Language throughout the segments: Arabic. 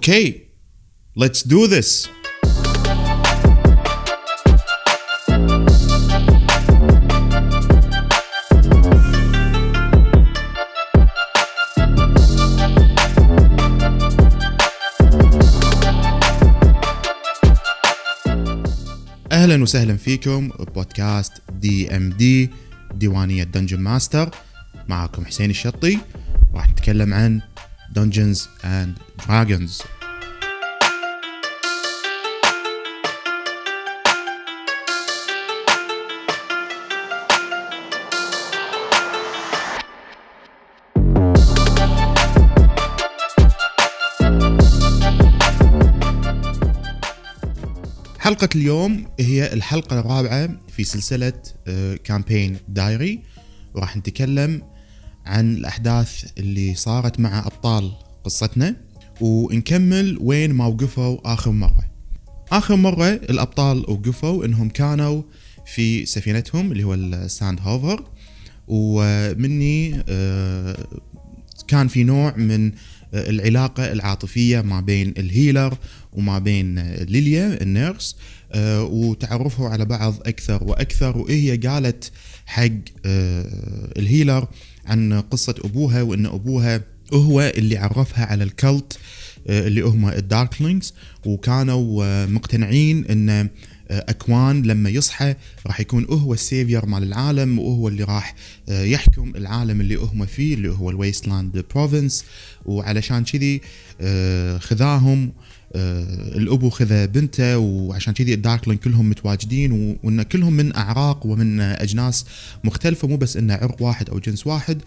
Okay, let's do this. أهلا وسهلا فيكم ببودكاست DMD ديوانية Dungeon Master معاكم حسين الشطي راح نتكلم عن Dungeons and Dragons. حلقة اليوم هي الحلقة الرابعة في سلسلة Campaign Diary وراح نتكلم عن الأحداث اللي صارت مع أبطال قصتنا ونكمل وين ما وقفوا آخر مرة. آخر مرة الأبطال وقفوا إنهم كانوا في سفينتهم اللي هو ال Sand Hover ومني آه، كان في نوع من العلاقة العاطفية ما بين ال healer وما بين ليليا ال nurse آه، وتعرفوا على بعض أكثر وأكثر وهي قالت حق آه، ال healer عن قصة أبوها وأن أبوها هو اللي عرفها على ال cult آه، اللي هم ال Darklings وكانوا مقتنعين أن أكوان لما يصحى راح يكون هو ال savior مال العالم وهو اللي راح يحكم العالم اللي هم فيه اللي هو ال Wasteland Province وعلشان كذي خذاهم آه، الأبو خذ بنته وعشان كذي الداركلين كلهم متواجدين وإن كلهم من أعراق ومن أجناس مختلفة مو بس إنه عرق واحد أو جنس واحد. آه،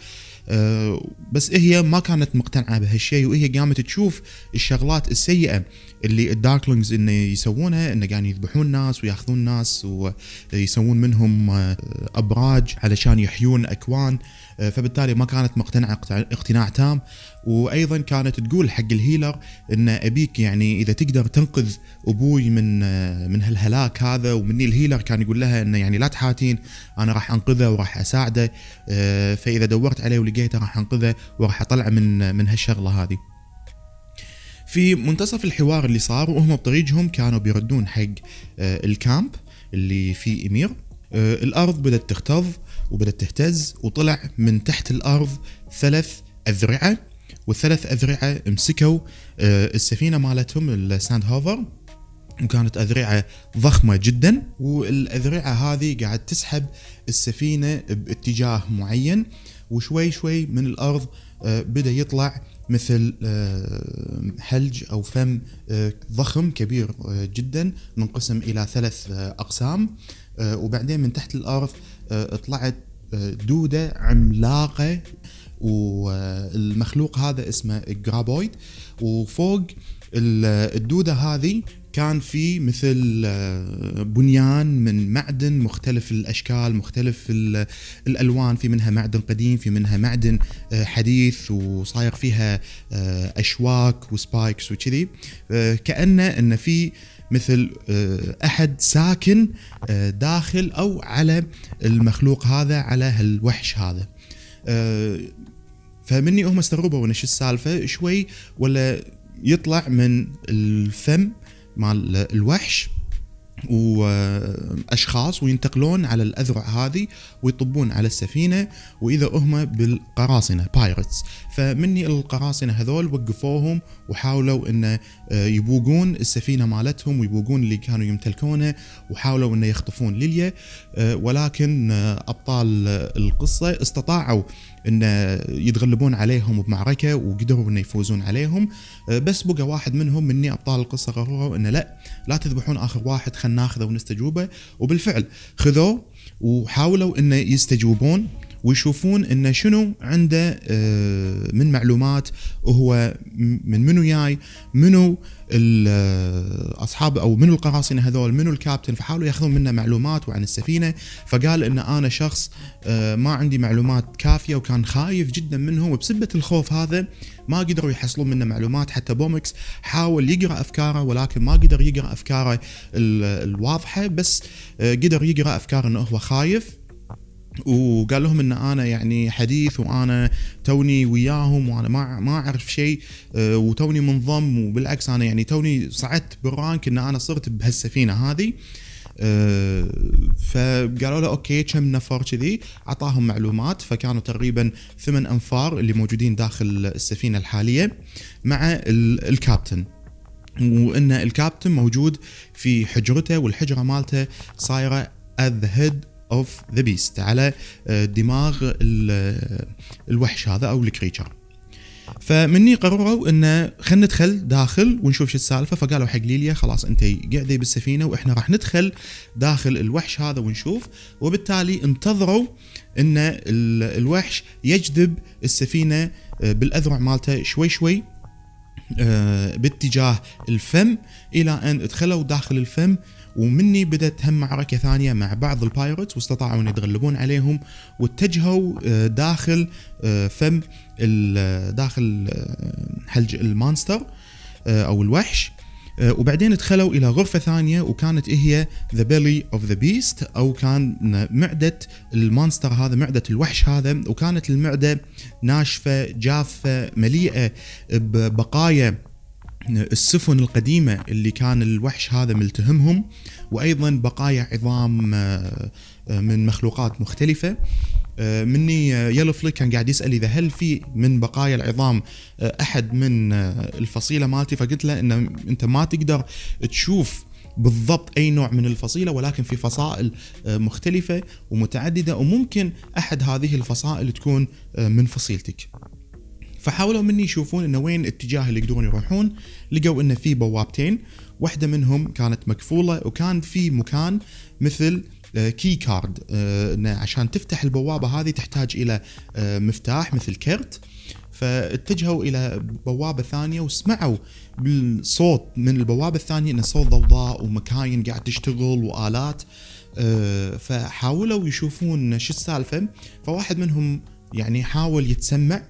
بس هي ما كانت مقتنعة بهالشيء وهي قامت تشوف الشغلات السيئة اللي الداركلينجز انه يسوونها انه قاعدين يذبحون ناس ويأخذون ناس ويسوون منهم آه، أبراج علشان يحيون أكوان. آه، فبالتالي ما كانت مقتنعة اقتناع تام. وأيضا كانت تقول حق ال healer إن أبيك يعني إذا تقدر تنقذ أبوي من من هالهلاك هذا ومني ال healer كان يقول لها إنه يعني لا تحاتين أنا راح أنقذه وراح أساعده. فإذا دورت عليه لقيته راح أنقذه وراح اطلعه من من هالشغلة هذه. في منتصف الحوار اللي صار وهم بطريقهم كانوا بيردون حق آه، ال camp اللي فيه إمير. آه، الأرض بدأت تختض وبدات تهتز وطلع من تحت الأرض ثلاث أذرعة والثلاث أذرعة مسكوا آه، السفينة مالتهم الساند هوفر وكانت أذرعة ضخمة جدا والأذرعة هذه قاعد تسحب السفينة باتجاه معين. وشوي شوي من الأرض آه، بدأ يطلع مثل حلج آه، أو فم ضخم كبير جدا منقسم إلى ثلاث أقسام. وبعدين من تحت الأرض طلعت دودة عملاقة والمخلوق هذا اسمه جرابويد وفوق الدودة هذه كان في مثل آه، بنيان من معدن مختلف الأشكال مختلف الألوان في منها معدن قديم في منها معدن آه، حديث وصاير فيها آه، أشواك وسبايكس وكذي. كأنه إن في مثل أحد ساكن داخل أو على المخلوق هذا على هالوحش هذا. فمني هم استغربوا ان شو السالفة؟ شوي ولا يطلع من الفم مال الوحش. وأشخاص وينتقلون على الأذرع هذه ويطبون على السفينة وإذا هم بالقراصنة بايرتس فمني القراصنة هذول وقفوهم وحاولوا انه آه، يبوقون السفينة مالتهم ويبوقون اللي كانوا يمتلكونه وحاولوا انه يخطفون ليليا آه، ولكن آه، أبطال القصة استطاعوا إن يتغلبون عليهم بمعركة وقدروا إن يفوزون عليهم. بس بقى واحد منهم مني أبطال القصة قرروا إنه لا لا تذبحون آخر واحد خلينا ناخذه ونستجوبه. وبالفعل خذوه وحاولوا انه يستجوبون. ويشوفون انه شنو عنده آه، من معلومات وهو من منو جاي منو آه، أصحاب أو منو القراصنة هذول منو الكابتن فحاولوا يأخذون منه معلومات وعن السفينة. فقال إن أنا شخص آه، ما عندي معلومات كافية وكان خايف جدا منهم وبسبة الخوف هذا ما قدروا يحصلون منه معلومات. حتى بومكس حاول يقرأ أفكاره ولكن ما قدر يقرأ أفكاره الواضحة بس قدر يقرأ افكار انه هو خايف. وقال لهم إن أنا يعني حديث وأنا توني وياهم وأنا ما ما أعرف شيء آه، وتوني منضم وبالعكس أنا يعني توني صعدت بال rank إن أنا صرت بهالسفينة هذه. آه، فقالوا له okay كم نفر كذي؟ أعطاهم معلومات فكانوا تقريبا ثمان أنفار اللي موجودين داخل السفينة الحالية مع الكابتن. وإن الكابتن موجود في حجرته والحجرة مالته صايرة at the head of the beast على آه، دماغ الوحش هذا أو ال creature فمني قرروا انه خلينا ندخل داخل ونشوف شو السالفة. فقالوا حق ليليا خلاص أنت قاعدة بالسفينة وإحنا راح ندخل داخل الوحش هذا ونشوف. وبالتالي انتظروا إن الوحش يجذب السفينة آه، بالأذرع مالته شوي شوي آه، باتجاه الفم إلى أن دخلوا داخل الفم. ومني بدأت هم معركة ثانية مع بعض ال pirates واستطاعوا أن يتغلبون عليهم واتجهوا آه، داخل آه، فم داخل حلج ال monster أو الوحش. وبعدين دخلوا إلى غرفة ثانية وكانت هي the belly of the beast أو كان معدة المانستر هذا معدة الوحش هذا. وكانت المعدة ناشفة جافة مليئة ببقايا السفن القديمة اللي كان الوحش هذا ملتهمهم وأيضا بقايا عظام آه، من مخلوقات مختلفة آه، مني آه، يلو فليك كان قاعد يسأل إذا هل في من بقايا العظام أحد من الفصيلة مالتي فقلت له ان أنت ما تقدر تشوف بالضبط أي نوع من الفصيلة ولكن في فصائل مختلفة ومتعددة وممكن أحد هذه الفصائل تكون من فصيلتك. فحاولوا مني يشوفون انه وين الاتجاه اللي يقدرون يروحون. لقوا انه في بوابتين. واحدة منهم كانت مقفوله وكان في مكان مثل كي آه، كارد آه، عشان تفتح البوابة هذه تحتاج إلى آه، مفتاح مثل كرت. فاتجهوا إلى بوابة ثانية وسمعوا بالصوت من البوابة الثانية انه صوت ضوضاء ومكاين قاعد تشتغل وآلات. فحاولوا يشوفون شو السالفة. فواحد منهم يعني حاول يتسمع.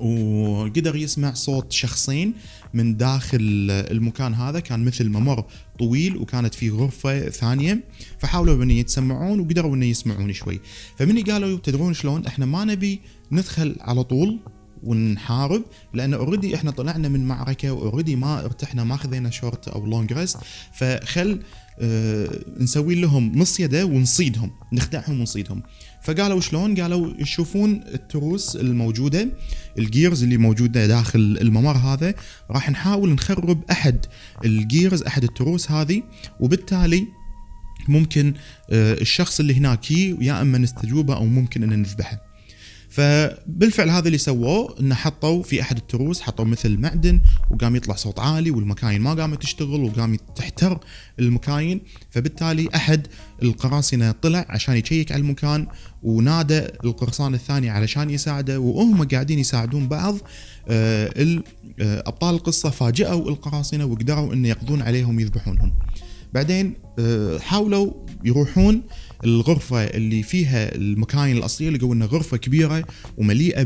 وقدر يسمع صوت شخصين من داخل المكان هذا. كان مثل ممر طويل وكانت فيه غرفة ثانية. فحاولوا ان يتسمعون وقدروا ان يسمعون شوي. فمني قالوا تدرون شلون؟ إحنا ما نبي ندخل على طول ونحارب لأن already إحنا طلعنا من معركة و already ما ارتحنا ما خذينا شورت أو long rest فخل آه نسوي لهم نص يده ونصيدهم نخدعهم ونصيدهم. فقالوا شلون؟ قالوا يشوفون التروس الموجودة ال gears اللي موجودة داخل الممر هذا راح نحاول نخرب أحد ال gears أحد التروس هذه وبالتالي ممكن آه، الشخص اللي هناك يا إما نستجوبه أو ممكن إن نذبحه. فبالفعل هذا اللي سووه إنه حطوا في أحد التروس حطوا مثل معدن وقام يطلع صوت عالي والمكاين ما قامت تشتغل وقام تحتر المكاين. فبالتالي أحد القراصنة طلع عشان يشيك على المكان ونادى القرصان الثاني علشان يساعده وهم قاعدين يساعدون بعض. آه، آه، أبطال القصة فاجئوا القراصنة وقدروا إن يقضون عليهم يذبحونهم بعدين آه، حاولوا يروحون الغرفة اللي فيها المكاين الأصلية لقوا أنها غرفة كبيرة ومليئة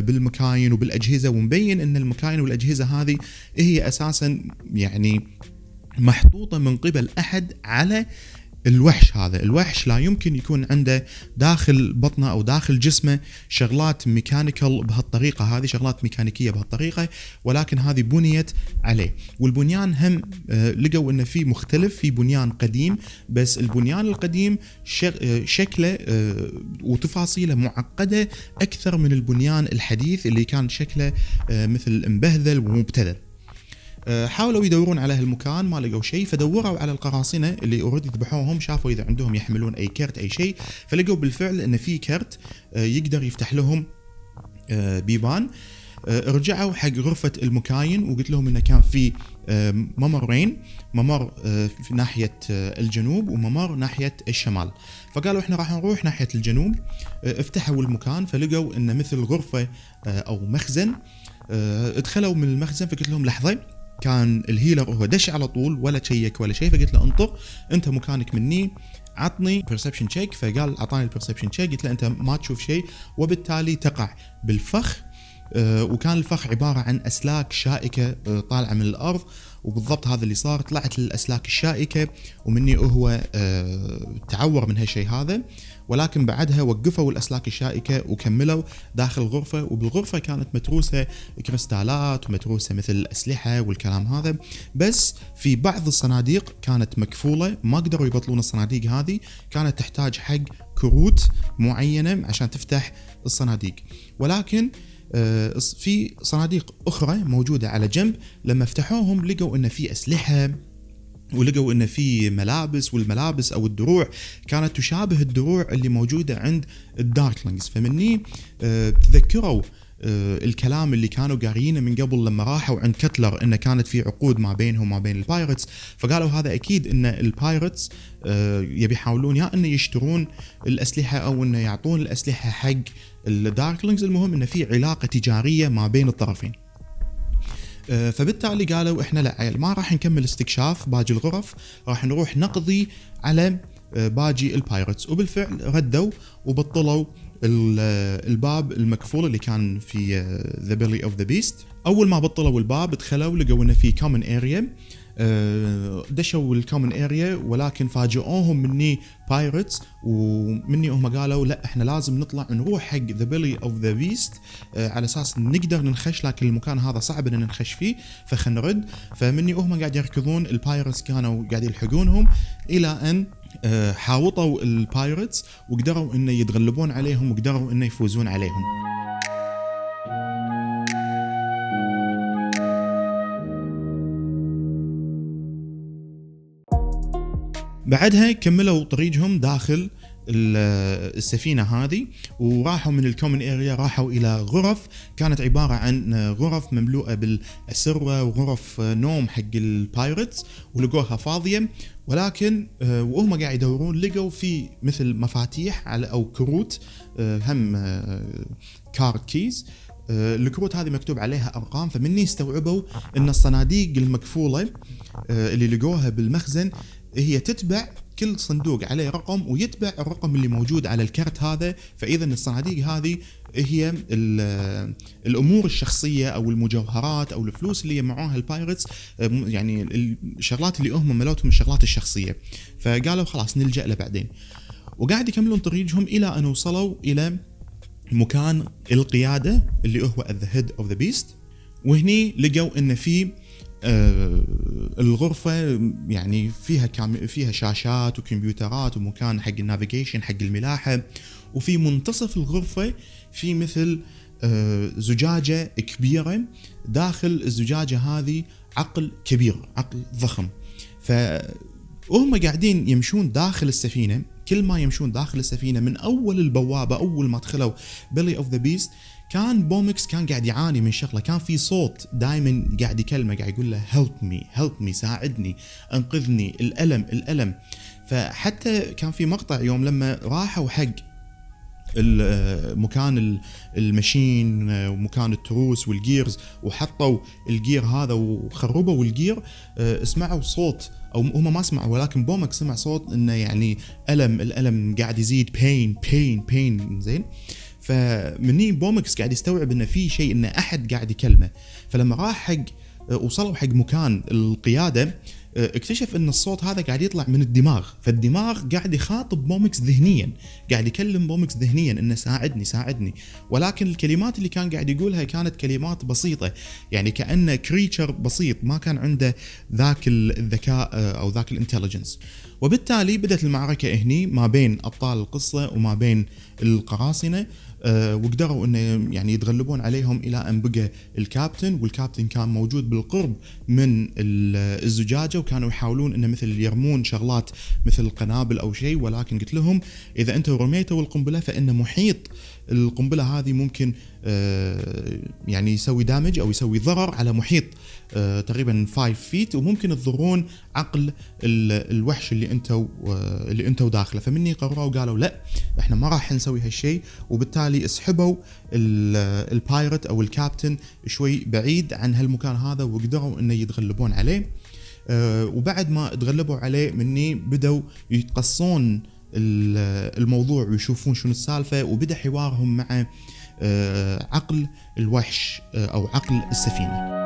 بالمكاين وبالأجهزة ومبين أن المكاين والأجهزة هذه هي أساسا يعني محطوطة من قبل أحد على الوحش هذا. الوحش لا يمكن يكون عنده داخل بطنه أو داخل جسمه شغلات ميكانيكال بهالطريقة. هذه شغلات ميكانيكية بهالطريقة ولكن هذه بنيت عليه. والبنيان هم آه، لقوا إنه في مختلف في بنيان قديم بس البنيان القديم آه، شكله آه، وتفاصيله معقدة أكثر من البنيان الحديث اللي كان شكله مثل مبهذل ومبتذل. حاولوا يدورون على هالمكان ما لقوا شيء فدوروا على القراصنة اللي أوريدي ذبحوهم شافوا إذا عندهم يحملون أي كرت أي شيء فلقوا بالفعل إن في كرت آه، يقدر يفتح لهم آه، بيبان. رجعوا حق غرفة المكاين وقلت لهم إنه كان في ممرين ممر في ناحية الجنوب وممر ناحية الشمال. فقالوا إحنا راح نروح ناحية الجنوب افتحوا المكان فلقوا انه مثل غرفة أو مخزن دخلوا من المخزن فقلت لهم لحظة كان الهيلر هو دش على طول ولا شيك ولا شيء فقلت له انطر انت مكانك مني عطني perception check فقال أعطاني ال perception check قلت له انت ما تشوف شيء. وبالتالي تقع بالفخ آه، وكان الفخ عبارة عن أسلاك شائكة آه، طالعة من الأرض. وبالضبط هذا اللي صار طلعت الأسلاك الشائكة ومني هو آه، تعور من هالشيء هذا. ولكن بعدها وقفوا الأسلاك الشائكة وكملوا داخل الغرفة وبالغرفة كانت متروسة كريستالات ومتروسة مثل الأسلحة والكلام هذا. بس في بعض الصناديق كانت مكفولة ما قدروا يبطلون الصناديق هذه كانت تحتاج حق كروت معينة عشان تفتح الصناديق. ولكن آه، في صناديق أخرى موجودة على جنب لما فتحوهم لقوا إن في أسلحة ولقوا إن في ملابس والملابس أو الدروع كانت تشابه الدروع اللي موجودة عند الداركلينجز. فمني آه، تذكروا آه، الكلام اللي كانوا قاريينه من قبل لما راحوا عند كتلر انه كانت في عقود ما بينهم وما بين ال pirates. فقالوا هذا أكيد إن ال pirates يبي يحاولون يا إنه يشترون الأسلحة أو إنه يعطون الأسلحة حق ال Darklings. المهم انه في علاقة تجارية ما بين الطرفين. آه، فبالتالي قالوا إحنا لا عيل ما راح نكمل استكشاف باقي الغرف راح نروح نقضي على آه، باقي ال pirates وبالفعل ردوا وبطلوا الباب المكفول اللي كان في the belly of the beast أول ما بطلوا الباب دخلوا لقوا إنه في common area آه، دشوا ال common area ولكن فاجئوهم مني pirates ومني هم قالوا لا إحنا لازم نطلع نروح حق the belly of the beast على أساس نقدر ننخش لكن المكان هذا صعب إن ننخش فيه فخلنا نرد. فمني هم قاعد يركضون ال pirates كانوا قاعد يلحقونهم إلى أن آه، حاوطوا ال pirates وقدروا إنه يتغلبون عليهم وقدروا إنه يفوزون عليهم. بعدها كملوا طريقهم داخل السفينة هذه وراحوا من ال common area راحوا إلى غرف كانت عبارة عن غرف مملوءة بالأسرة وغرف نوم حق ال pirates ولقوها فاضية. ولكن آه، وهم قاعد يدورون لقوا في مثل مفاتيح على أو كروت آه، هم card keys آه، الكروت هذه مكتوب عليها أرقام فمني استوعبوا إن الصناديق المكفولة اللي لقوها بالمخزن هي تتبع كل صندوق عليه رقم ويتبع الرقم اللي موجود على الكرت هذا. فإذا الصناديق هذه هي الأمور الشخصية أو المجوهرات أو الفلوس اللي جمعوها ال pirates يعني الشغلات اللي هم مالوتهم الشغلات الشخصية. فقالوا خلاص نلجأ له بعدين. وقاعد يكملون طريقهم إلى أن وصلوا إلى مكان القيادة اللي هو the head of the beast وهني لقوا إن في الغرفة يعني فيها كام فيها شاشات وكمبيوترات ومكان حق ال navigation حق الملاحة. وفي منتصف الغرفة في مثل آه، زجاجة كبيرة. داخل الزجاجة هذه عقل كبير عقل ضخم. فهم قاعدين يمشون داخل السفينة. كل ما يمشون داخل السفينة من أول البوابة أول ما دخلوا belly of the beast كان بومكس كان قاعد يعاني من شغله كان في صوت دائما قاعد يكلمه قاعد يقول له help me help me ساعدني انقذني الألم الألم. فحتى كان في مقطع يوم لما راحوا حق مكان ال machine ومكان التروس وال gears وحطوا ال gear هذا وخربوا ال gear آه، اسمعوا صوت أو هم ما سمعوا ولكن بومكس سمع صوت إنه يعني ألم الألم قاعد يزيد pain pain pain زين. فمني بومكس قاعد يستوعب إنه في شيء انه أحد قاعد يكلمه. فلما راح حق وصلوا حق مكان القيادة اكتشف إن الصوت هذا قاعد يطلع من الدماغ. فالدماغ قاعد يخاطب بومكس ذهنيا قاعد يكلم بومكس ذهنيا إنه ساعدني ساعدني. ولكن الكلمات اللي كان قاعد يقولها كانت كلمات بسيطة. يعني كأنه creature بسيط ما كان عنده ذاك الذكاء أو ذاك ال intelligence. وبالتالي بدأت المعركة هني ما بين أبطال القصة وما بين القراصنة. آه، وقدروا انه يعني يتغلبون عليهم إلى أن بقى الكابتن والكابتن كان موجود بالقرب من الزجاجة وكانوا يحاولون إنه مثل يرمون شغلات مثل القنابل أو شيء ولكن قلت لهم إذا أنتم رميتوا القنبلة فإن محيط القنبلة هذه ممكن آه، يعني يسوي دامج أو يسوي ضرر على محيط. آه، تقريبا 5 فيت وممكن تضرون عقل الوحش اللي أنتم آه، اللي أنتم داخله فمني قرروا وقالوا لا إحنا ما راح نسوي هالشيء. وبالتالي اسحبوا البايرت أو الكابتن شوي بعيد عن هالمكان هذا وقدروا إنه يتغلبون عليه. وبعد ما تغلبوا عليه مني بدوا يتقصون الموضوع ويشوفون شنو السالفة. وبدأ حوارهم مع آه، عقل الوحش آه، أو عقل السفينة.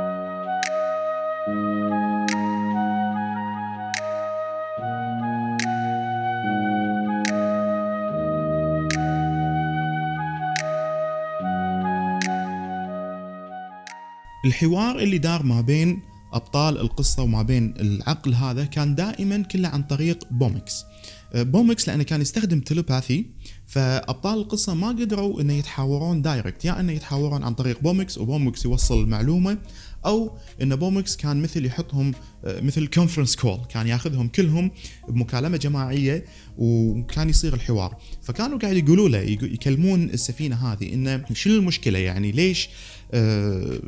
الحوار اللي دار ما بين أبطال القصة وما بين العقل هذا كان دائما كله عن طريق بومكس بومكس لأنه كان يستخدم telepathy فأبطال القصة ما قدروا إنه يتحاورون direct يا يعني إنه يتحاورون عن طريق بومكس وبومكس يوصل المعلومه أو إن بومكس كان مثل يحطهم آه، مثل conference call كان ياخذهم كلهم بمكالمة جماعية وكان يصير الحوار. فكانوا قاعد يقولوا له يكلمون السفينة هذه إنه شنو المشكلة يعني؟ ليش آه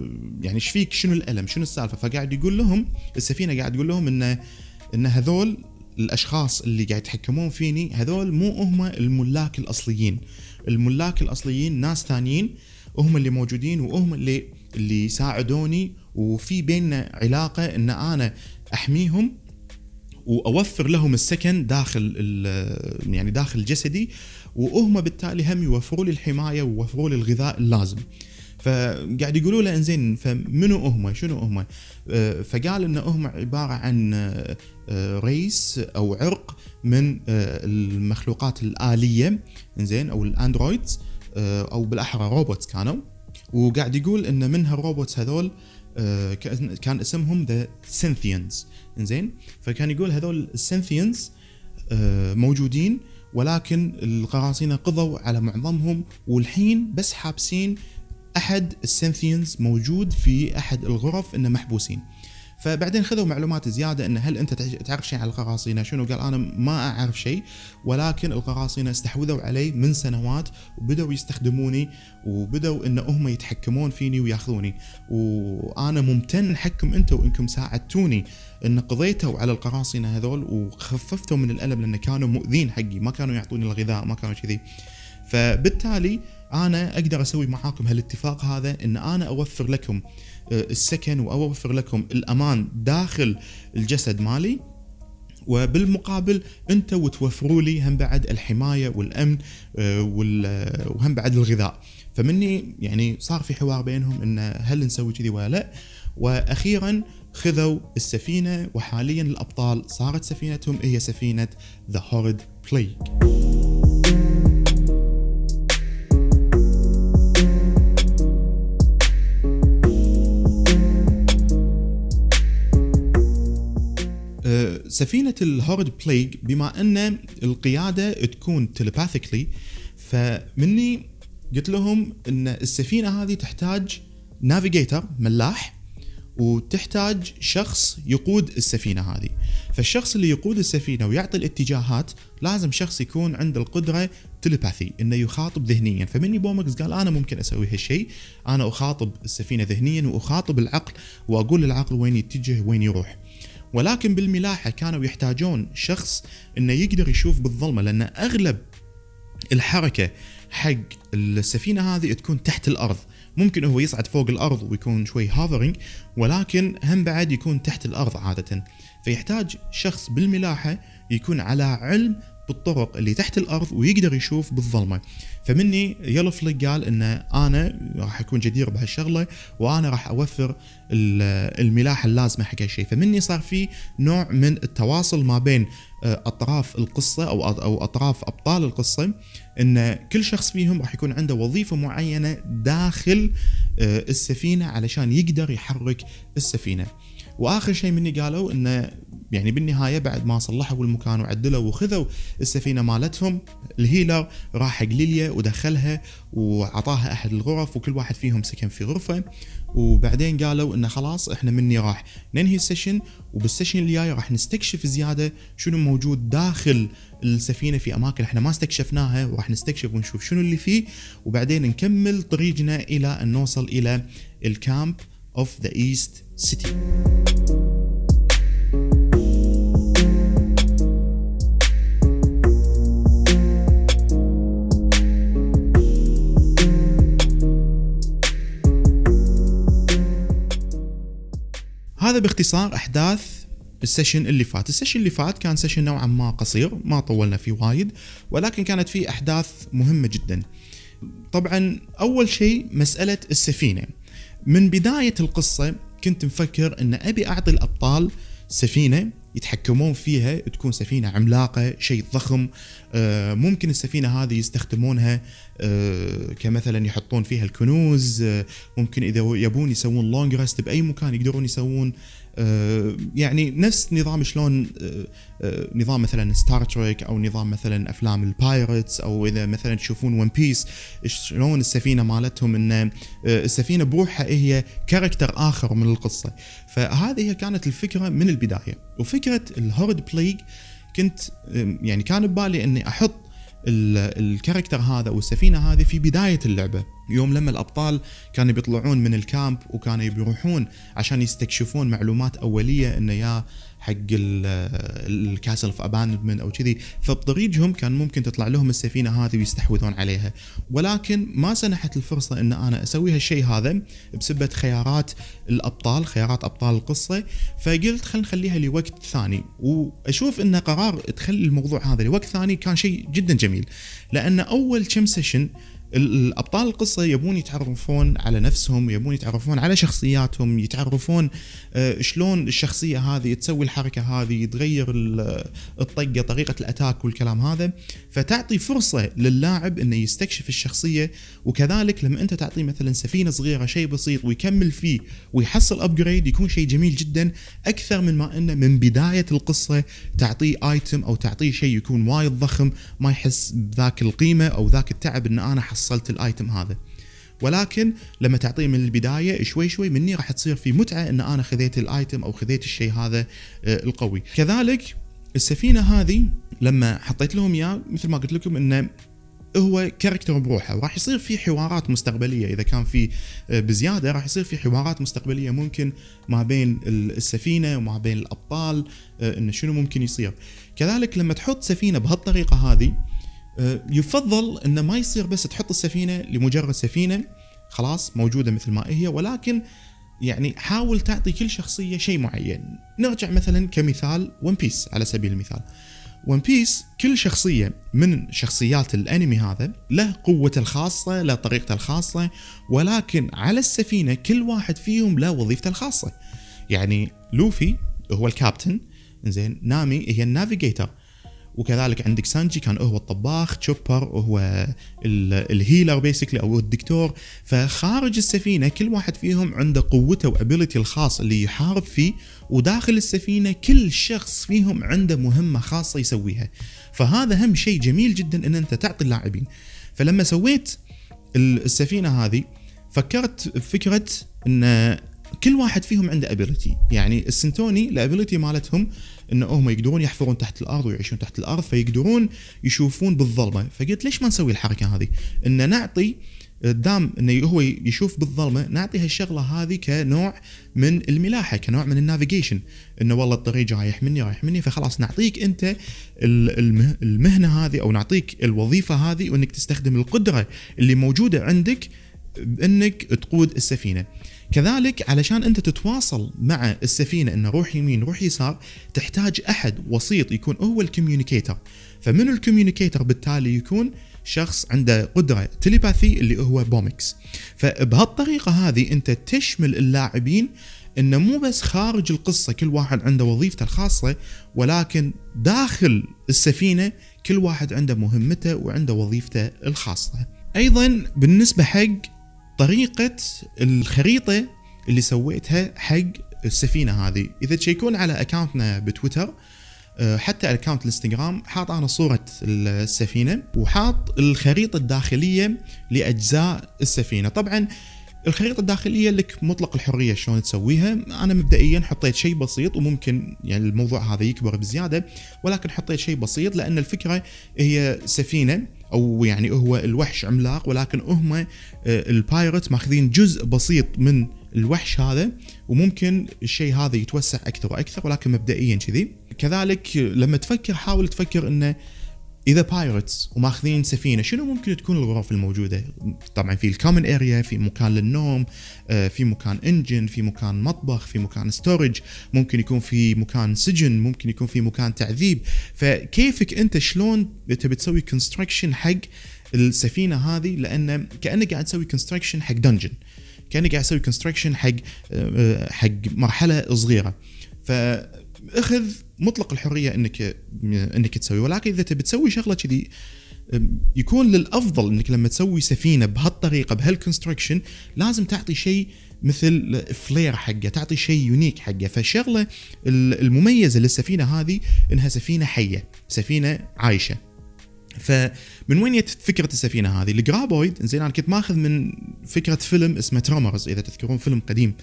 يعني إيش فيك؟ شنو الألم؟ شنو السالفة؟ فقاعد يقول لهم السفينة قاعد تقول لهم انه إن هذول الأشخاص اللي قاعد يتحكمون فيني هذول مو هم الملاك الأصليين. الملاك الأصليين ناس ثانيين هم اللي موجودين وهم اللي اللي ساعدوني وفي بيننا علاقة إن أنا أحميهم وأوفر لهم السكن داخل يعني داخل جسدي وهم بالتالي هم يوفروا لي الحماية ويوفروا لي الغذاء اللازم. فقاعد يقولوا له إنزين فمنو هم؟ شنو هم؟ آه، فقال إن هم عبارة عن آه، race أو عرق من آه، المخلوقات الآلية إنزين أو ال androids أو بالأحرى robots كانوا. وقاعد يقول إن من هال robots هذول كان اسمهم the Synthians إنزين. فكان يقول هذول السينثيانز موجودين ولكن القراصنة قضوا على معظمهم والحين بس حابسين أحد السنثينز موجود في أحد الغرف إنه محبوسين. فبعدين خذوا معلومات زيادة انه هل أنت تعرف شيء عن القراصنة؟ شنو؟ قال أنا ما أعرف شيء ولكن القراصنة استحوذوا علي من سنوات وبداوا يستخدموني وبداوا إن هم يتحكمون فيني وياخذوني. وأنا ممتن حقكم أنتم إنكم ساعدتوني إن قضيتوا على القراصنة هذول وخففتوا من الألم لأن كانوا مؤذين حقي ما كانوا يعطوني الغذاء ما كانوا كذي فبالتالي أنا أقدر أسوي معاكم هالاتفاق هذا إن أنا أوفر لكم آه، السكن وأوفر لكم الأمان داخل الجسد مالي وبالمقابل أنتم توفروا لي هم بعد الحماية والأمن آه، وهم بعد الغذاء. فمني يعني صار في حوار بينهم إن هل نسوي كذي ولا لا؟ وأخيرا خذوا السفينة وحاليا الأبطال صارت سفينتهم هي سفينة the Horde Pillage سفينة ال Horde Pillage بما أن القيادة تكون telepathically فمني قلت لهم إن السفينة هذه تحتاج navigator ملاح وتحتاج شخص يقود السفينة هذه. فالشخص اللي يقود السفينة ويعطي الاتجاهات لازم شخص يكون عنده القدرة telepathy إنه يخاطب ذهنيا. فمني بومكس قال أنا ممكن أسوي هالشيء أنا أخاطب السفينة ذهنيا وأخاطب العقل وأقول للعقل وين يتجه وين يروح. ولكن بالملاحة كانوا يحتاجون شخص إنه يقدر يشوف بالظلمة لأن أغلب الحركة حق السفينة هذه تكون تحت الأرض. ممكن هو يصعد فوق الأرض ويكون شوي هافرنج ولكن هم بعد يكون تحت الأرض عادة. فيحتاج شخص بالملاحة يكون على علم بالطرق اللي تحت الأرض ويقدر يشوف بالظلمة. فمني يلو فليك قال إن أنا راح أكون جدير بهالشغلة وأنا راح أوفر الملاحه اللازمة حق هالشيء فمني صار في نوع من التواصل ما بين آه، أطراف القصة أو أو أطراف أبطال القصة إن كل شخص فيهم راح يكون عنده وظيفة معينة داخل آه، السفينة علشان يقدر يحرك السفينة. واخر شيء مني قالوا إنه يعني بالنهاية بعد ما صلحوا المكان وعدلوا وخذوا السفينة مالتهم الهيلر راح حق ليليا ودخلها وعطاها أحد الغرف وكل واحد فيهم سكن في غرفة. وبعدين قالوا إنه خلاص إحنا مني راح ننهي ال session وبال session الجاي راح نستكشف زيادة شنو موجود داخل السفينة في أماكن إحنا ما استكشفناها وراح نستكشف ونشوف شنو اللي فيه. وبعدين نكمل طريقنا إلى أن نوصل إلى ال camp of the east city هذا باختصار أحداث ال session اللي فات. ال session اللي فات كان session نوعا ما قصير ما طولنا فيه وايد ولكن كانت فيه أحداث مهمة جدا. طبعا أول شيء مسألة السفينة. من بداية القصة كنت مفكر إن أبي أعطي الأبطال سفينة يتحكمون فيها تكون سفينة عملاقة شيء ضخم. آه، ممكن السفينة هذه يستخدمونها آه، كمثلا يحطون فيها الكنوز آه، ممكن إذا يبون يسوون long rest بأي مكان يقدرون يسوون. يعني نفس نظام شلون آه، آه، نظام مثلا Star Trek أو نظام مثلا أفلام ال pirates أو إذا مثلا تشوفون One Piece شلون السفينة مالتهم إن السفينة بروحها هي character آخر من القصة. فهذه كانت الفكرة من البداية. وفكرة ال horde pillage كنت يعني كان ببالي إني أحط ال character هذا والسفينة هذه في بداية اللعبة. يوم لما الأبطال كانوا بيطلعون من ال camp وكانوا بيروحون عشان يستكشفون معلومات أولية إنه يا حق ال Castle of Abandonment أو كذي. فبطريقهم كان ممكن تطلع لهم السفينة هذه ويستحوذون عليها. ولكن ما سنحت الفرصة إن أنا أسوي هالشيء هذا بسبة خيارات الأبطال خيارات أبطال القصة. فقلت خلينا نخليها لوقت ثاني. وأشوف إن قرار تخلي الموضوع هذا لوقت ثاني كان شيء جدا جميل. لأن أول كم session الأبطال القصة يبون يتعرفون على نفسهم يبون يتعرفون على شخصياتهم يتعرفون آه، شلون الشخصية هذه تسوي الحركة هذه تغير الطقة طريقة ال attack والكلام هذا. فتعطي فرصة للاعب إنه يستكشف الشخصية وكذلك لما أنت تعطيه مثلا سفينة صغيرة شيء بسيط ويكمل فيه ويحصل upgrade يكون شيء جميل جدا أكثر من ما إنه من بداية القصة تعطيه ايتم أو تعطيه شيء يكون وايد ضخم ما يحس بذاك القيمة أو ذاك التعب إن أنا حصلت الآيتم هذا. ولكن لما تعطيه من البداية شوي شوي مني راح تصير في متعة إن أنا خذيت الآيتم أو خذيت الشيء هذا آه، القوي. كذلك السفينة هذه لما حطيت لهم إياه مثل ما قلت لكم إنه هو كاركتر بروحه. وراح يصير في حوارات مستقبلية. إذا كان في آه، بزيادة راح يصير في حوارات مستقبلية ممكن ما بين السفينة وما بين الأبطال آه، إنه شنو ممكن يصير. كذلك لما تحط سفينة بهالطريقة هذه يفضل إنه ما يصير بس تحط السفينة لمجرد سفينة خلاص موجودة مثل ما هي ولكن يعني حاول تعطي كل شخصية شيء معين. نرجع مثلا كمثال ون بيس على سبيل المثال. ون بيس كل شخصية من شخصيات الأنمي هذا له قوته الخاصة له طريقته الخاصة ولكن على السفينة كل واحد فيهم له وظيفته الخاصة. يعني لوفي هو الكابتن زين نامي هي ال navigator. وكذلك عندك سانجي كان هو الطباخ تشوبر هو ال healer basically أو الدكتور. فخارج السفينة كل واحد فيهم عنده قوته و ability الخاص اللي يحارب فيه وداخل السفينة كل شخص فيهم عنده مهمة خاصة يسويها. فهذا هم شيء جميل جدا إن أنت تعطي اللاعبين. فلما سويت السفينة هذه فكرت بفكره إن كل واحد فيهم عنده ability يعني السنتوني ال ability مالتهم انه هم يقدرون يحفرون تحت الأرض ويعيشون تحت الأرض فيقدرون يشوفون بالظلمة. فقلت ليش ما نسوي الحركة هذه؟ إن نعطي دام انه هو يشوف بالظلمة نعطي هالشغلة هذه كنوع من الملاحة كنوع من ال navigation. إنه والله الطريق رايح مني رايح مني فخلاص نعطيك أنت المهنة هذه أو نعطيك الوظيفة هذه وإنك تستخدم القدرة اللي موجودة عندك بإنك تقود السفينة. كذلك علشان أنت تتواصل مع السفينة إنه روح يمين روح يسار تحتاج أحد وسيط يكون هو ال communicator. فمن ال communicator بالتالي يكون شخص عنده قدرة telepathy اللي هو بومكس فبهالطريقة هذه أنت تشمل اللاعبين إنه مو بس خارج القصة كل واحد عنده وظيفته الخاصة ولكن داخل السفينة كل واحد عنده مهمته وعنده وظيفته الخاصة. أيضا بالنسبة حق طريقة الخريطة اللي سويتها حق السفينة هذه. إذا تشيكون على اكاونتنا بتويتر آه، حتى اكونت الإنستغرام حاط أنا صورة السفينة وحاط الخريطة الداخلية لأجزاء السفينة. طبعا الخريطة الداخلية لك مطلق الحرية شلون تسويها. أنا مبدئيا حطيت شيء بسيط وممكن يعني الموضوع هذا يكبر بزيادة ولكن حطيت شيء بسيط لأن الفكرة هي سفينة أو يعني هو الوحش عملاق ولكن هم آه، ال pirate ماخذين جزء بسيط من الوحش هذا وممكن الشيء هذا يتوسع أكثر وأكثر ولكن مبدئيا كذي. كذلك لما تفكر حاول تفكر إنه إذا pirates وماخذين سفينة شنو ممكن تكون الغرف الموجودة؟ طبعا في ال common area في مكان للنوم آه، في مكان engine في مكان مطبخ في مكان storage ممكن يكون في مكان سجن ممكن يكون في مكان تعذيب. فكيفك أنت؟ شلون تبي تسوي construction حق السفينة هذه؟ لأن كأنك قاعد تسوي construction حق dungeon كأنك قاعد تسوي construction حق آه، حق مرحلة صغيرة. ف اخذ مطلق الحرية انك إنك تسوي. ولكن إذا تبي تسوي شغلة كذي يكون للأفضل إنك لما تسوي سفينة بهالطريقة بهال construction لازم تعطي شيء مثل flair حقه تعطي شيء unique حقه. فالشغله المميزة للسفينة هذه إنها سفينة حية سفينة عايشة. فمن وين جت فكرة السفينة هذه؟ ال Graboid زين أنا كنت ماخذ من فكرة فيلم اسمه Tremors إذا تذكرون فيلم قديم.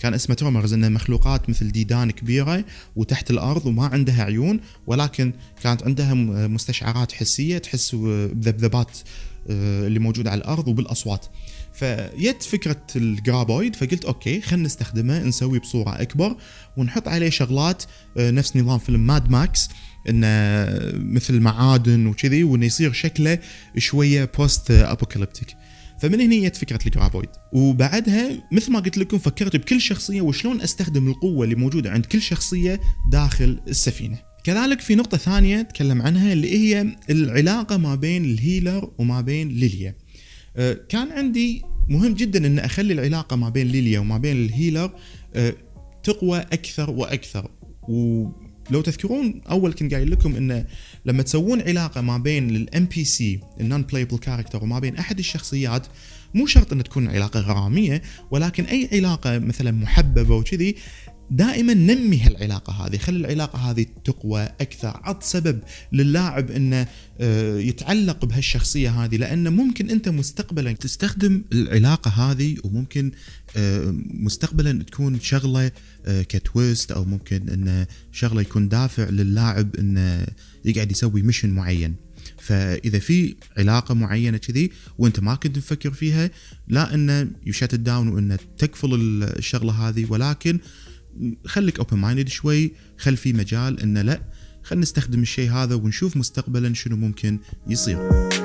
كان اسمه Tremors إنه مخلوقات مثل ديدان كبيرة وتحت الأرض وما عندها عيون ولكن كانت عندها مستشعرات حسية تحس بذبذبات آه، اللي موجودة على الأرض وبالأصوات. فجت فكرة ال Graboid فقلت okay خلينا نستخدمه نسوي بصورة أكبر ونحط عليه شغلات آه، نفس نظام فيلم Mad Max إنه مثل معادن وكذي وإنه يصير شكله شوية post apocalyptic فمن هنا جت فكرة ال Graboid وبعدها مثل ما قلت لكم فكرت بكل شخصية وشلون أستخدم القوة اللي موجودة عند كل شخصية داخل السفينة. كذلك في نقطة ثانية أتكلم عنها اللي هي العلاقة ما بين ال healer وما بين ليليا. أه، كان عندي مهم جدا إن أخلي العلاقة ما بين ليليا وما بين ال healer أه، تقوى أكثر وأكثر. و لو تذكرون أول كنت قايل لكم إنه لما تسوون علاقة ما بين ال NPC ال non playable character وما بين أحد الشخصيات مو شرط إن تكون علاقة غرامية ولكن أي علاقة مثلا محببة وكذي دائما نمي هالعلاقة هذه خلي العلاقة هذه تقوى أكثر. عط سبب للاعب أنه آه، يتعلق بهالشخصية هذه لأنه ممكن أنت مستقبلا تستخدم العلاقة هذه وممكن مستقبلا تكون شغلة آه، ك twist أو ممكن أنه شغلة يكون دافع للاعب أنه يقعد يسوي mission معين. فإذا في علاقة معينة كذي وأنت ما كنت مفكر فيها لا انه ي shut down وانه تكفل الشغلة هذه ولكن خليك open minded شوي خل في مجال انه لا خلينا نستخدم الشيء هذا ونشوف مستقبلا شنو ممكن يصير.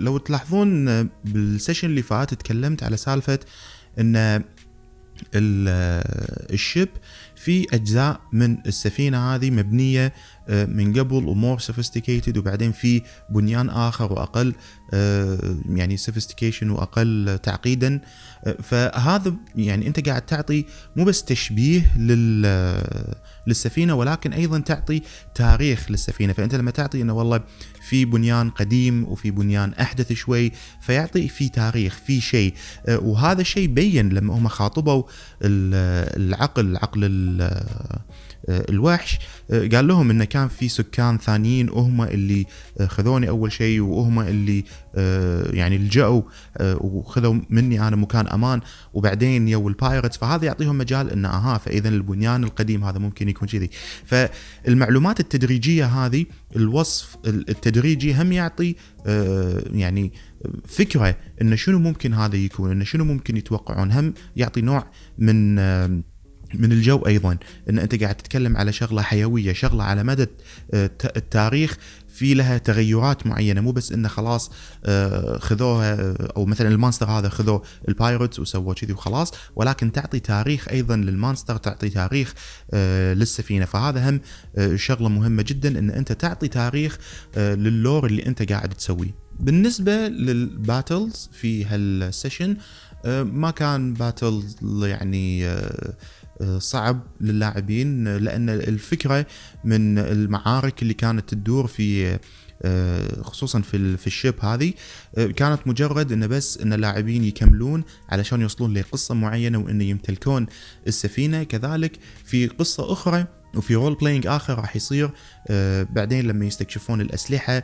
لو تلاحظون آه، بال session اللي فات تكلمت على سالفة إن ال ship في أجزاء من السفينة هذه مبنية آه، من قبل و more sophisticated وبعدين في بنيان آخر وأقل آه، يعني sophistication وأقل تعقيدا. آه، فهذا يعني أنت قاعد تعطي مو بس تشبيه للسفينة ولكن أيضا تعطي تاريخ للسفينة. فأنت لما تعطي إنه والله في بنيان قديم وفي بنيان أحدث شوي فيعطي في تاريخ في شيء. وهذا الشيء بين لما هم خاطبوا العقل عقل آه، الوحش. آه، قال لهم انه كان في سكان ثانيين وهم اللي آه، خذوني أول شيء وهم اللي يعني لجأوا وخذوا مني أنا مكان أمان. وبعدين يو ال pirates فهذا يعطيهم مجال انه آها فاذا البنيان القديم هذا ممكن يكون كذي. فالمعلومات التدريجية هذه الوصف التدريجي هم يعطي يعني فكرة انه شنو ممكن هذا يكون انه شنو ممكن يتوقعون. هم يعطي نوع من من الجو أيضا. إن أنت قاعد تتكلم على شغلة حيوية شغلة على مدى التاريخ في لها تغيرات معينة. مو بس إنه خلاص آه، خذوها أو مثلا ال monster هذا خذوا ال pirates وسووا كذي وخلاص ولكن تعطي تاريخ أيضا لل monster تعطي تاريخ آه، للسفينة. فهذا هم آه، شغلة مهمة جدا إن أنت تعطي تاريخ لل lore اللي أنت قاعد تسويه. بالنسبة لل battles في هال session ما كان battle يعني صعب للاعبين لأن الفكرة من المعارك اللي كانت تدور في آه، خصوصا في في ال ship هذه آه، كانت مجرد إنه بس إن اللاعبين يكملون علشان يوصلون لقصة معينة وإن يمتلكون السفينة. كذلك في قصة أخرى وفي role playing آخر راح يصير آه بعدين لما يستكشفون الأسلحة آه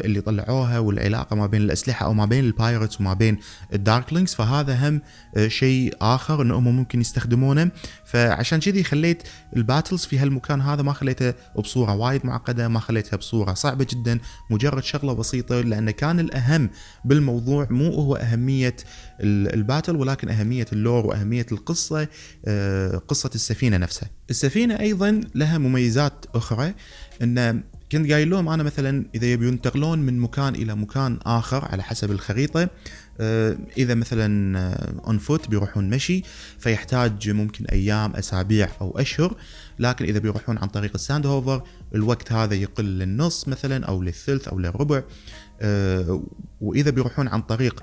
اللي طلعوها والعلاقة ما بين الأسلحة أو ما بين ال pirates وما بين ال darklings فهذا هم آه شيء آخر انهم ممكن يستخدمونه. فعشان كذي خليت ال battles في هالمكان هذا ما خليته بصورة وايد معقدة ما خليتها بصورة صعبة جدا مجرد شغلة بسيطة لأن كان الأهم بالموضوع مو هو أهمية ال battle ولكن أهمية ال lore وأهمية القصة آه قصة السفينة نفسها. السفينة أيضا لها مميزات أخرى إن كنت قايل لهم أنا مثلا إذا يبون ينتقلون من مكان إلى مكان آخر على حسب الخريطة آه، إذا مثلا on foot بيروحون مشي فيحتاج ممكن أيام أسابيع أو أشهر لكن إذا بيروحون عن طريق ال sand hover الوقت هذا يقل للنص مثلا أو للثلث أو للربع. آه، وإذا بيروحون عن طريق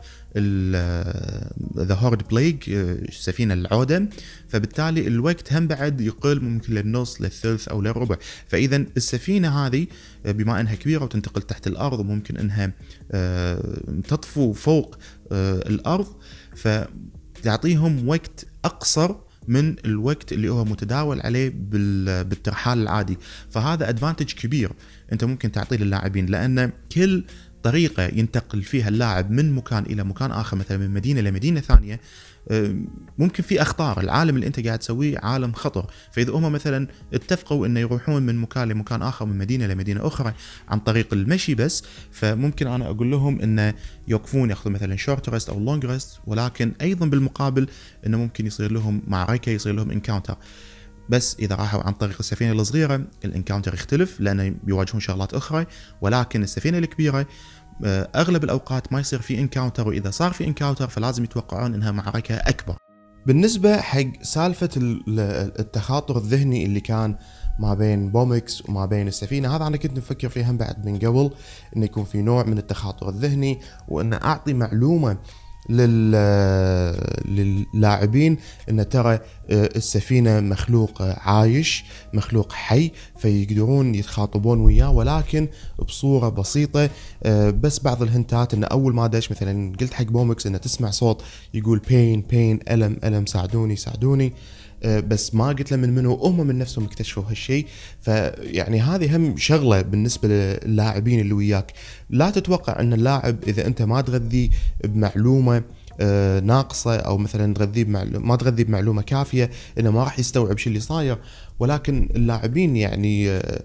ذا هورد بليج سفينه العودة فبالتالي الوقت هم بعد يقل ممكن للنص للثلث أو للربع فإذا السفينة هذه آه، بما إنها كبيرة وتنتقل تحت الأرض وممكن إنها آه، تطفو فوق الأرض فتعطيهم وقت أقصر من الوقت اللي هو متداول عليه بالترحال العادي. فهذا advantage كبير أنت ممكن تعطيه للاعبين لأن كل طريقة ينتقل فيها اللاعب من مكان إلى مكان آخر مثلا من مدينة لمدينه ثانية ممكن في أخطار. العالم اللي أنت قاعد تسويه عالم خطر. فإذا هم مثلا اتفقوا إنه يروحون من مكان لمكان آخر من مدينة لمدينه أخرى عن طريق المشي بس فممكن أنا أقول لهم إنه يوقفون ياخذون مثلا short rest أو long rest ولكن أيضا بالمقابل إنه ممكن يصير لهم معركة يصير لهم encounter بس إذا راحوا عن طريق السفينة الصغيرة ال encounter يختلف لأنه بيواجهون شغلات أخرى ولكن السفينة الكبيرة أغلب الأوقات ما يصير في encounter وإذا صار في encounter فلازم يتوقعون إنها معركة أكبر. بالنسبة حق سالفة التخاطر الذهني اللي كان ما بين بومكس وما بين السفينة هذا أنا كنت مفكر فيه هم بعد من قبل إنه يكون في نوع من التخاطر الذهني وان أعطي معلومة للاعبين إن ترى آه، السفينة مخلوق عايش مخلوق حي فيقدرون يتخاطبون وياه ولكن بصورة بسيطة آه، بس بعض الهنتات انه أول ما دش مثلا قلت حق بومكس إنه تسمع صوت يقول بين بين ألم ألم ساعدوني ساعدوني. بس ما قلت له من منو هم من نفسهم اكتشفوا هالشيء. فيعني هذه هم شغلة بالنسبة للاعبين اللي وياك. لا تتوقع أن اللاعب إذا أنت ما تغذيه بمعلومة آه، ناقصة أو مثلا تغذيه ما تغذيه بمعلومة كافية إنه ما راح يستوعب شو اللي صاير. ولكن اللاعبين يعني آه،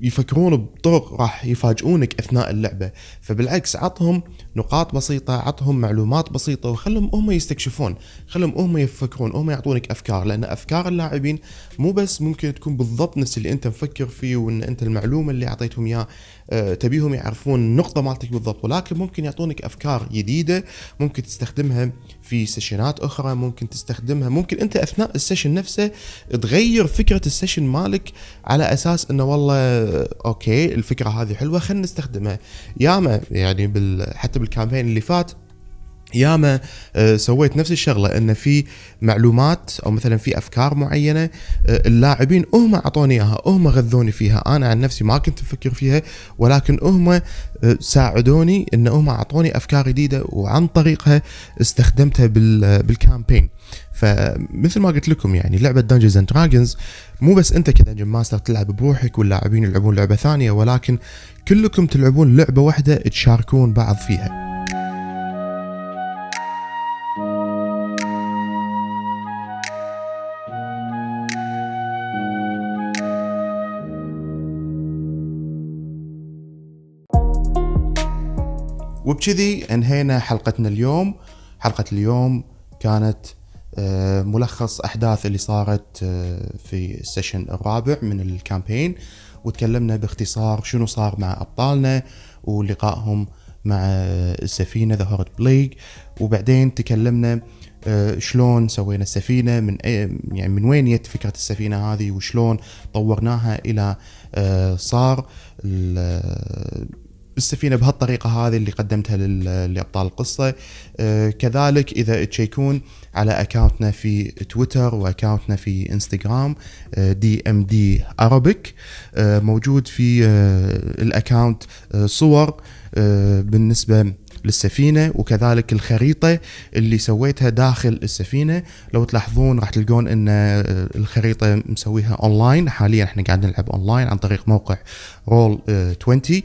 يفكرون بطرق راح يفاجئونك أثناء اللعبة. فبالعكس عطهم نقاط بسيطة عطهم معلومات بسيطة وخلهم هم يستكشفون خلهم هم يفكرون هم يعطونك أفكار. لأن أفكار اللاعبين مو بس ممكن تكون بالضبط نفس اللي أنت مفكر فيه وإن أنت المعلومة اللي أعطيتهم اياه آه، تبيهم يعرفون النقطة مالتك بالضبط ولكن ممكن يعطونك أفكار جديدة ممكن تستخدمها في session ات أخرى ممكن تستخدمها. ممكن أنت أثناء ال session نفسه تغير فكرة ال session مالك على أساس أنه والله okay الفكرة هذه حلوة خلينا نستخدمها. ياما يعني بال حتى بال campaign اللي فات ياما آه، سويت نفس الشغلة إن في معلومات أو مثلا في أفكار معينة آه، اللاعبين هم أعطوني إياها هم غذوني فيها. أنا عن نفسي ما كنت أفكر فيها ولكن هم آه، ساعدوني إن هم أعطوني أفكار جديدة وعن طريقها استخدمتها بال campaign. فمثل ما قلت لكم يعني لعبة Dungeons and Dragons مو بس أنت ك dungeon master تلعب بروحك واللاعبين يلعبون لعبة ثانية ولكن كلكم تلعبون لعبة واحدة تشاركون بعض فيها. وبكذي انهينا حلقتنا اليوم. حلقة اليوم كانت آه، ملخص أحداث اللي صارت آه، في ال session الرابع من ال campaign وتكلمنا باختصار شنو صار مع أبطالنا ولقائهم مع السفينة ذا هورد بليج وبعدين تكلمنا آه، شلون سوينا السفينة من يعني من وين جت فكرة السفينة هذه وشلون طورناها إلى صار بالسفينة بهالطريقة هذه اللي قدمتها لأبطال القصة. آه، كذلك إذا ت check ون على account نا في تويتر و account نا في إنستغرام DnD Arabic موجود في آه، ال account آه، صور بالنسبة للسفينة وكذلك الخريطة اللي سويتها داخل السفينة. لو تلاحظون راح تلقون إن الخريطة مسويها اونلاين حاليا إحنا قاعد نلعب اونلاين عن طريق موقع Roll 20 آه،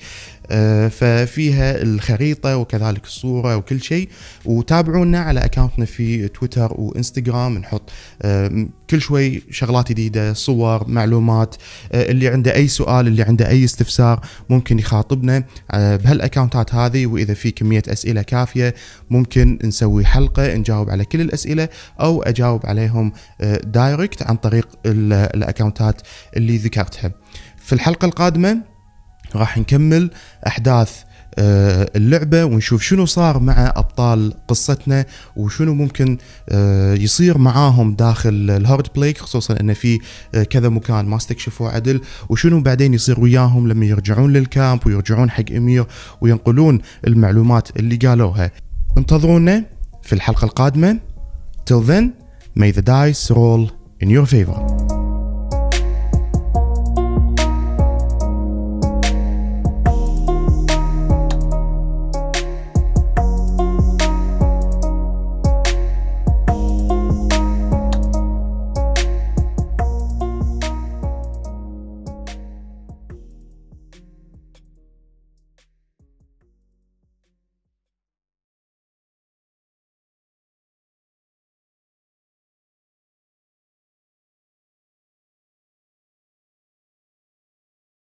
ففيها الخريطة وكذلك الصورة وكل شيء. وتابعونا على account نا في تويتر وإنستغرام. نحط آه، كل شوي شغلات جديدة صور معلومات آه، اللي عنده أي سؤال اللي عنده أي استفسار ممكن يخاطبنا بهال account ات هذه. وإذا في كمية أسئلة كافية ممكن نسوي حلقة نجاوب على كل الأسئلة أو أجاوب عليهم direct عن طريق ال account ات اللي ذكرتها. في الحلقة القادمة راح نكمل أحداث آه، اللعبة ونشوف شنو صار مع أبطال قصتنا وشنو ممكن آه، يصير معاهم داخل الهارد بليك خصوصا أن في آه، كذا مكان ما استكشفوه عدل وشنو بعدين يصير وياهم لما يرجعون لل camp ويرجعون حق إمير وينقلون المعلومات اللي قالوها انتظرونا في الحلقة القادمة Till then, may the dice roll in your favor.